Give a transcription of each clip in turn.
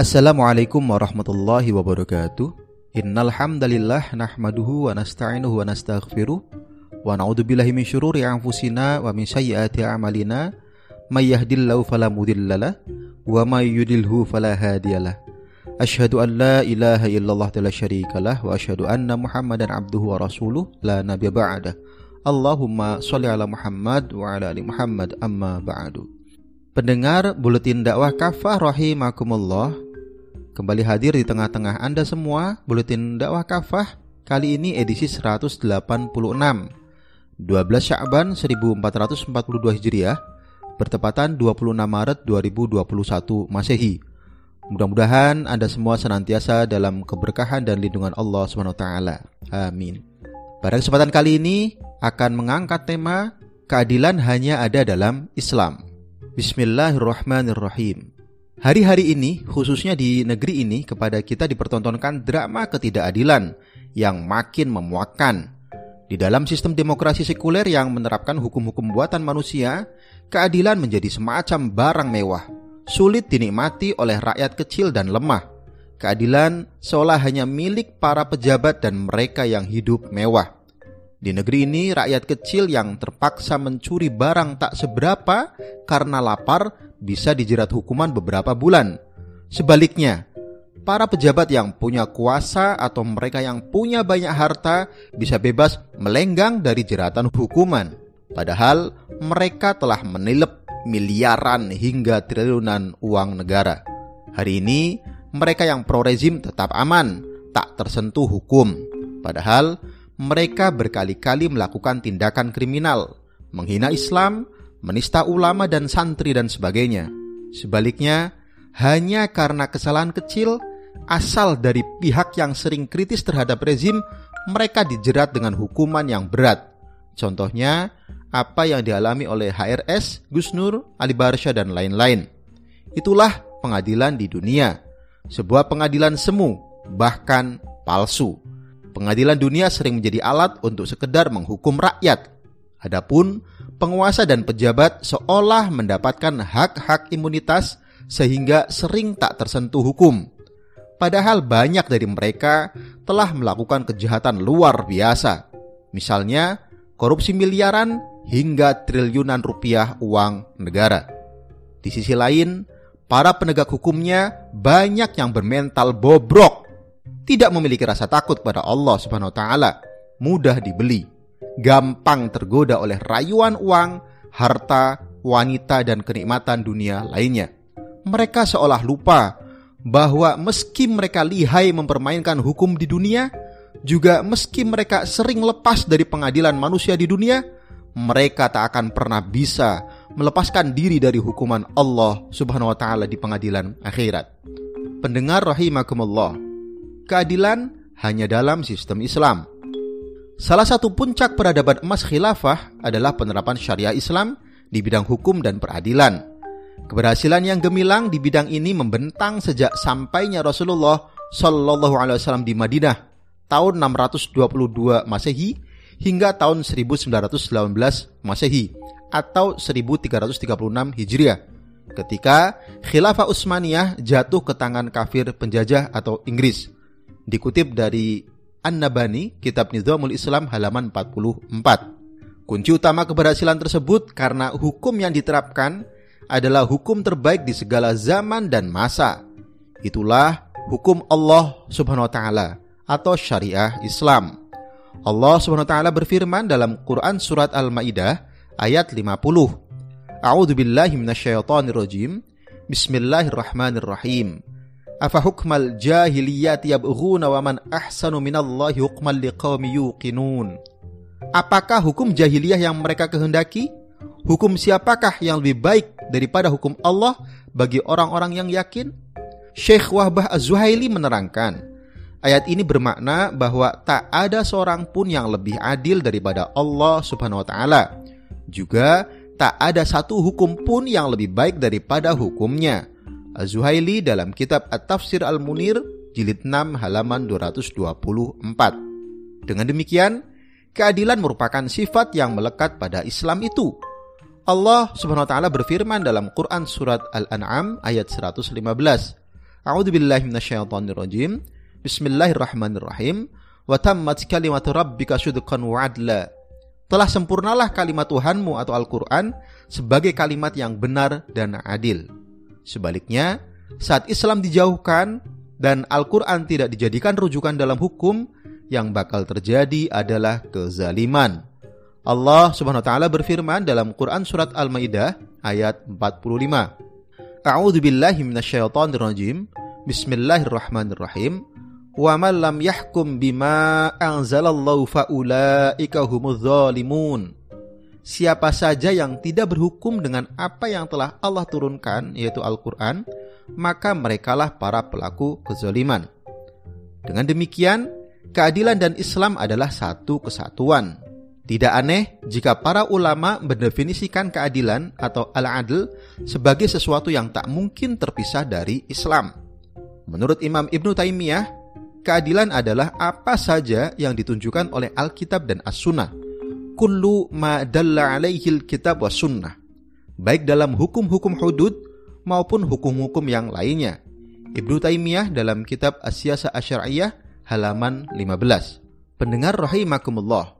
Assalamualaikum warahmatullahi wabarakatuh. Innal hamdalillah nahmaduhu wa nasta'inuhu wa nastaghfiruh wa na'udzu billahi min syururi anfusina wa min sayyiati a'malina may yahdihillahu fala mudhillalah wa may yudlilhu fala hadiyalah. Asyhadu an la ilaha illallah la syarikalah wa asyhadu anna Muhammadan abduhu wa rasuluh la nabiyya ba'dah. Allahumma sholli ala Muhammad wa ala ali Muhammad amma ba'du. Pendengar Buletin Dakwah Kafah rahimakumullah Kembali hadir di tengah-tengah Anda semua Buletin Dakwah Kafah Kali ini edisi 186 12 Sya'ban 1442 Hijriah Bertepatan 26 Maret 2021 Masehi. Mudah-mudahan Anda semua senantiasa dalam keberkahan dan lindungan Allah SWT Amin. Pada kesempatan kali ini akan mengangkat tema Keadilan hanya ada dalam Islam. Bismillahirrahmanirrahim. Hari-hari ini, khususnya di negeri ini, kepada kita dipertontonkan drama ketidakadilan yang makin memuakkan. Di dalam sistem demokrasi sekuler yang menerapkan hukum-hukum buatan manusia, keadilan menjadi semacam barang mewah, sulit dinikmati oleh rakyat kecil dan lemah. Keadilan seolah hanya milik para pejabat dan mereka yang hidup mewah. Di negeri ini, rakyat kecil yang terpaksa mencuri barang tak seberapa karena lapar bisa dijerat hukuman beberapa bulan. Sebaliknya, para pejabat yang punya kuasa atau mereka yang punya banyak harta bisa bebas melenggang dari jeratan hukuman. Padahal mereka telah menilep miliaran hingga triliunan uang negara. Hari ini, mereka yang pro rezim tetap aman, tak tersentuh hukum. Padahal mereka berkali-kali melakukan tindakan kriminal, menghina Islam, menista ulama dan santri dan sebagainya. Sebaliknya, hanya karena kesalahan kecil asal dari pihak yang sering kritis terhadap rezim, mereka dijerat dengan hukuman yang berat. Contohnya, apa yang dialami oleh HRS, Gus Nur, Ali Barsha, dan lain-lain. Itulah pengadilan di dunia. Sebuah pengadilan semu, bahkan palsu. Pengadilan dunia sering menjadi alat untuk sekedar menghukum rakyat. Adapun penguasa dan pejabat seolah mendapatkan hak-hak imunitas sehingga sering tak tersentuh hukum. Padahal banyak dari mereka telah melakukan kejahatan luar biasa. Misalnya, korupsi miliaran hingga triliunan rupiah uang negara. Di sisi lain, para penegak hukumnya banyak yang bermental bobrok tidak memiliki rasa takut pada Allah Subhanahu wa taala, mudah dibeli, gampang tergoda oleh rayuan uang, harta, wanita dan kenikmatan dunia lainnya. Mereka seolah lupa bahwa meski mereka lihai mempermainkan hukum di dunia, juga meski mereka sering lepas dari pengadilan manusia di dunia, mereka tak akan pernah bisa melepaskan diri dari hukuman Allah Subhanahu wa taala di pengadilan akhirat. Pendengar rahimakumullah keadilan hanya dalam sistem Islam. Salah satu puncak peradaban emas khilafah adalah penerapan syariah Islam di bidang hukum dan peradilan. Keberhasilan yang gemilang di bidang ini membentang sejak sampainya Rasulullah Shallallahu Alaihi Wasallam di Madinah tahun 622 Masehi hingga tahun 1918 Masehi atau 1336 Hijriah ketika Khilafah Utsmaniyah jatuh ke tangan kafir penjajah atau Inggris. Dikutip dari An-Nabani, Kitab Nizamul Islam halaman 44. Kunci utama keberhasilan tersebut karena hukum yang diterapkan adalah hukum terbaik di segala zaman dan masa. Itulah hukum Allah Subhanahu wa taala atau syariah Islam. Allah Subhanahu wa taala berfirman dalam Quran surat Al-Maidah ayat 50. A'udzu billahi rajim. Bismillahirrahmanirrahim. Jahiliyati yabghuna wa man ahsanu minallahi liqaumi yuqinun. Apakah hukum jahiliyah yang mereka kehendaki? Hukum siapakah yang lebih baik daripada hukum Allah bagi orang-orang yang yakin? Syekh Wahbah Az-Zuhaili menerangkan, ayat ini bermakna bahwa tak ada seorang pun yang lebih adil daripada Allah Subhanahu wa taala. Juga tak ada satu hukum pun yang lebih baik daripada hukumnya. Az-Zuhaili dalam kitab At-Tafsir Al-Munir jilid 6 halaman 224. Dengan demikian, keadilan merupakan sifat yang melekat pada Islam itu. Allah Subhanahu wa taala berfirman dalam Quran surat Al-An'am ayat 115. A'udzubillahi minasyaitonirrajim. Bismillahirrahmanirrahim. Wa tammat kalimatu rabbika syudqan wa adla. Telah sempurnalah kalimat Tuhanmu atau Al-Quran sebagai kalimat yang benar dan adil. Sebaliknya, saat Islam dijauhkan dan Al-Quran tidak dijadikan rujukan dalam hukum, yang bakal terjadi adalah kezaliman. Allah Subhanahu wa taala berfirman dalam Quran surat Al-Maidah ayat 45. A'udzu billahi minasyaitonir rajim. Bismillahirrahmanirrahim. Wa man lam yahkum bima anzalallahu faulaika humuz zalimun. Siapa saja yang tidak berhukum dengan apa yang telah Allah turunkan yaitu Al-Qur'an, maka merekalah para pelaku kezaliman. Dengan demikian, keadilan dan Islam adalah satu kesatuan. Tidak aneh jika para ulama mendefinisikan keadilan atau al-adl sebagai sesuatu yang tak mungkin terpisah dari Islam. Menurut Imam Ibnu Taimiyah, keadilan adalah apa saja yang ditunjukkan oleh Alkitab dan As-Sunnah. Kullu ma dalla alaihil kitab wa sunnah. Baik dalam hukum-hukum hudud maupun hukum-hukum yang lainnya. Ibnu Taimiyah dalam kitab Asyasa Asyariyah halaman 15. Pendengar rahimakumullah.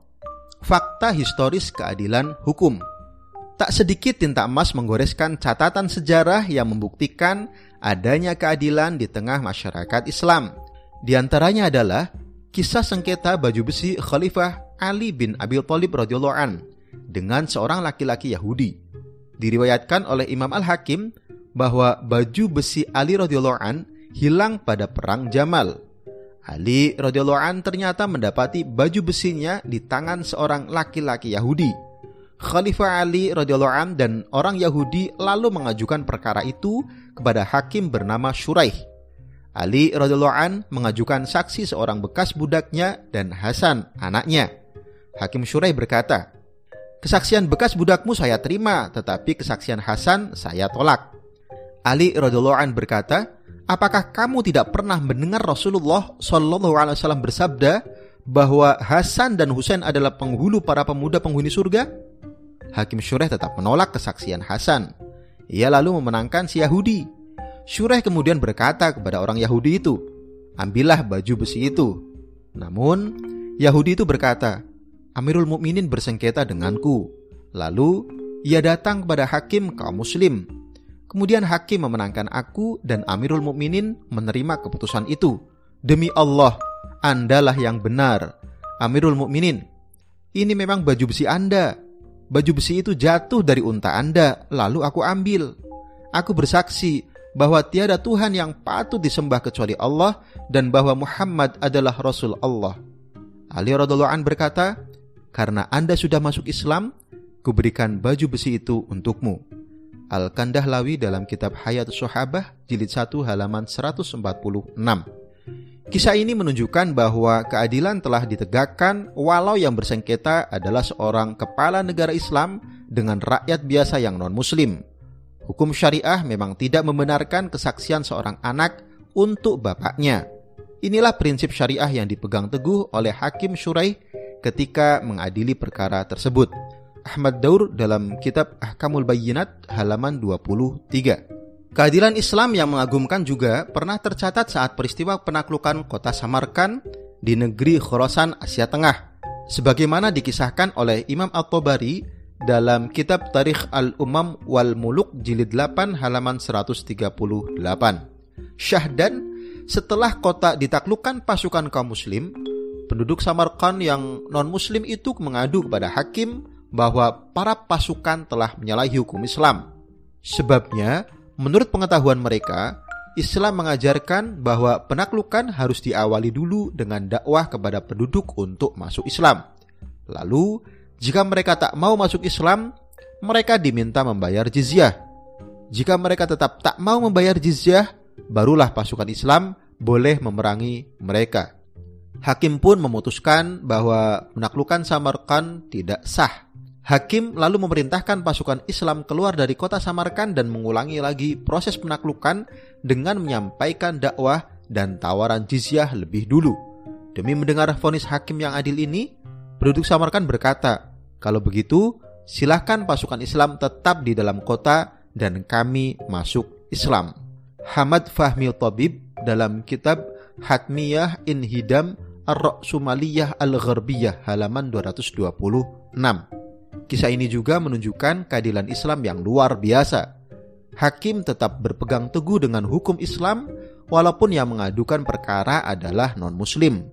Fakta historis keadilan hukum. Tak sedikit tinta emas menggoreskan catatan sejarah yang membuktikan adanya keadilan di tengah masyarakat Islam. Di antaranya adalah kisah sengketa baju besi Khalifah Ali bin Abi Thalib radhiyallahu an dengan seorang laki-laki Yahudi. Diriwayatkan oleh Imam Al-Hakim bahwa baju besi Ali radhiyallahu an hilang pada perang Jamal. Ali radhiyallahu an ternyata mendapati baju besinya di tangan seorang laki-laki Yahudi. Khalifah Ali radhiyallahu an dan orang Yahudi lalu mengajukan perkara itu kepada hakim bernama Shuraih. Ali radhiyallahu an mengajukan saksi seorang bekas budaknya dan Hasan anaknya. Hakim Syurai berkata, "Kesaksian bekas budakmu saya terima, tetapi kesaksian Hasan saya tolak." Ali radhiyallahu an berkata, "Apakah kamu tidak pernah mendengar Rasulullah shallallahu alaihi wasallam bersabda bahwa Hasan dan Husain adalah penghulu para pemuda penghuni surga?" Hakim Syurai tetap menolak kesaksian Hasan. Ia lalu memenangkan si Yahudi Syureh kemudian berkata kepada orang Yahudi itu, "Ambillah baju besi itu." Namun, Yahudi itu berkata, "Amirul Mukminin bersengketa denganku." Lalu, ia datang kepada hakim kaum muslim. Kemudian hakim memenangkan aku dan Amirul Mukminin menerima keputusan itu. Demi Allah, Andalah yang benar. Amirul Mukminin, ini memang baju besi Anda. Baju besi itu jatuh dari unta Anda, lalu aku ambil. Aku bersaksi bahwa tiada Tuhan yang patut disembah kecuali Allah dan bahwa Muhammad adalah Rasul Allah. Ali radhiallahu berkata, "Karena Anda sudah masuk Islam, kuberikan baju besi itu untukmu." Al-Kandahlawi dalam kitab Hayat Sahabah jilid 1 halaman 146. Kisah ini menunjukkan bahwa keadilan telah ditegakkan walau yang bersengketa adalah seorang kepala negara Islam dengan rakyat biasa yang non-muslim. Hukum syariah memang tidak membenarkan kesaksian seorang anak untuk bapaknya. Inilah prinsip syariah yang dipegang teguh oleh Hakim Syurai ketika mengadili perkara tersebut. Ahmad Daur dalam kitab Ahkamul Bayyinat halaman 23. Keadilan Islam yang mengagumkan juga pernah tercatat saat peristiwa penaklukan kota Samarkand di negeri Khorasan Asia Tengah. Sebagaimana dikisahkan oleh Imam At-Tabari dalam kitab Tarikh Al-Umam wal Muluk jilid 8 halaman 138. Syahdan setelah kota ditaklukkan pasukan kaum muslim, penduduk Samarkand yang non-muslim itu mengadu kepada hakim bahwa para pasukan telah menyalahi hukum Islam. Sebabnya, menurut pengetahuan mereka, Islam mengajarkan bahwa penaklukan harus diawali dulu dengan dakwah kepada penduduk untuk masuk Islam. Lalu, jika mereka tak mau masuk Islam, mereka diminta membayar jizyah. Jika mereka tetap tak mau membayar jizyah, barulah pasukan Islam boleh memerangi mereka. Hakim pun memutuskan bahwa menaklukkan Samarkand tidak sah. Hakim lalu memerintahkan pasukan Islam keluar dari kota Samarkand dan mengulangi lagi proses penaklukan dengan menyampaikan dakwah dan tawaran jizyah lebih dulu. Demi mendengar vonis hakim yang adil ini, penduduk Samarkand berkata, kalau begitu, silahkan pasukan Islam tetap di dalam kota dan kami masuk Islam. Hamad Fahmi Tabib dalam kitab Hatmiyah Inhidam Ar-Ra'sumaliyah Al-Gharbiyah halaman 226. Kisah ini juga menunjukkan keadilan Islam yang luar biasa. Hakim tetap berpegang teguh dengan hukum Islam walaupun yang mengadukan perkara adalah non-muslim.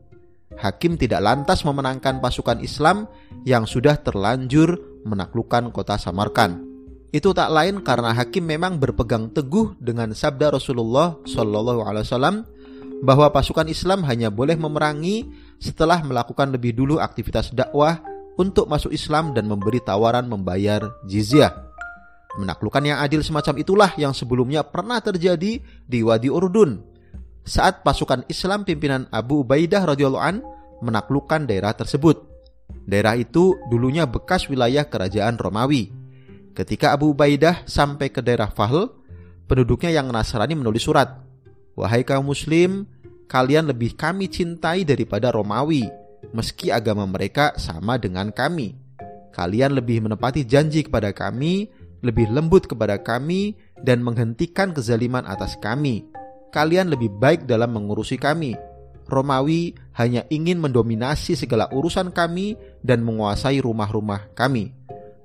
Hakim tidak lantas memenangkan pasukan Islam yang sudah terlanjur menaklukkan kota Samarkand. Itu tak lain karena hakim memang berpegang teguh dengan sabda Rasulullah Shallallahu Alaihi Wasallam bahwa pasukan Islam hanya boleh memerangi setelah melakukan lebih dulu aktivitas dakwah untuk masuk Islam dan memberi tawaran membayar jizyah. Menaklukkan yang adil semacam itulah yang sebelumnya pernah terjadi di Wadi Urdun saat pasukan Islam pimpinan Abu Ubaidah radhiyallahu an menaklukkan daerah tersebut. Daerah itu dulunya bekas wilayah kerajaan Romawi. Ketika Abu Ubaidah sampai ke daerah Fahl, penduduknya yang Nasrani menulis surat, "Wahai kaum muslim, kalian lebih kami cintai daripada Romawi, meski agama mereka sama dengan kami. Kalian lebih menepati janji kepada kami, lebih lembut kepada kami, dan menghentikan kezaliman atas kami." kalian lebih baik dalam mengurusi kami. Romawi hanya ingin mendominasi segala urusan kami dan menguasai rumah-rumah kami.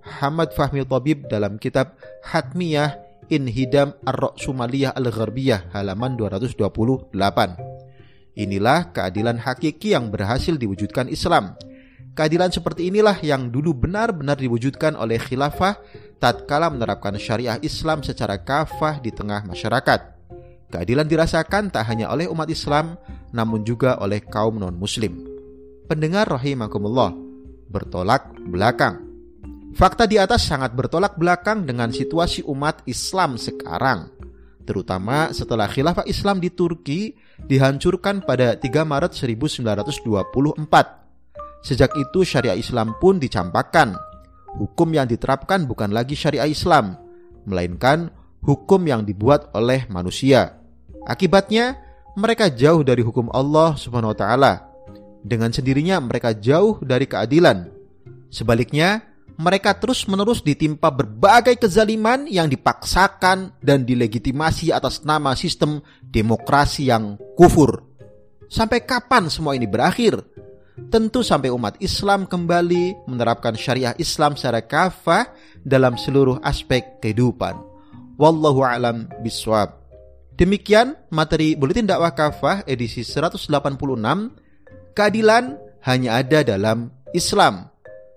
Hamad Fahmi Tabib dalam kitab Hatmiyah Inhidam Ar-Sumaliyah Al-Gharbiyah halaman 228. Inilah keadilan hakiki yang berhasil diwujudkan Islam. Keadilan seperti inilah yang dulu benar-benar diwujudkan oleh khilafah tatkala menerapkan syariah Islam secara kafah di tengah masyarakat. Keadilan dirasakan tak hanya oleh umat Islam, namun juga oleh kaum non-muslim. Pendengar rahimakumullah, bertolak belakang. Fakta di atas sangat bertolak belakang dengan situasi umat Islam sekarang, terutama setelah khilafah Islam di Turki dihancurkan pada 3 Maret 1924. Sejak itu syariah Islam pun dicampakkan. Hukum yang diterapkan bukan lagi syariah Islam, melainkan hukum yang dibuat oleh manusia. Akibatnya, mereka jauh dari hukum Allah Subhanahu wa taala. Dengan sendirinya mereka jauh dari keadilan. Sebaliknya, mereka terus-menerus ditimpa berbagai kezaliman yang dipaksakan dan dilegitimasi atas nama sistem demokrasi yang kufur. Sampai kapan semua ini berakhir? Tentu sampai umat Islam kembali menerapkan syariah Islam secara kafah dalam seluruh aspek kehidupan. Wallahu alam biswab. Demikian materi Buletin Dakwah Kafah edisi 186 Keadilan hanya ada dalam Islam.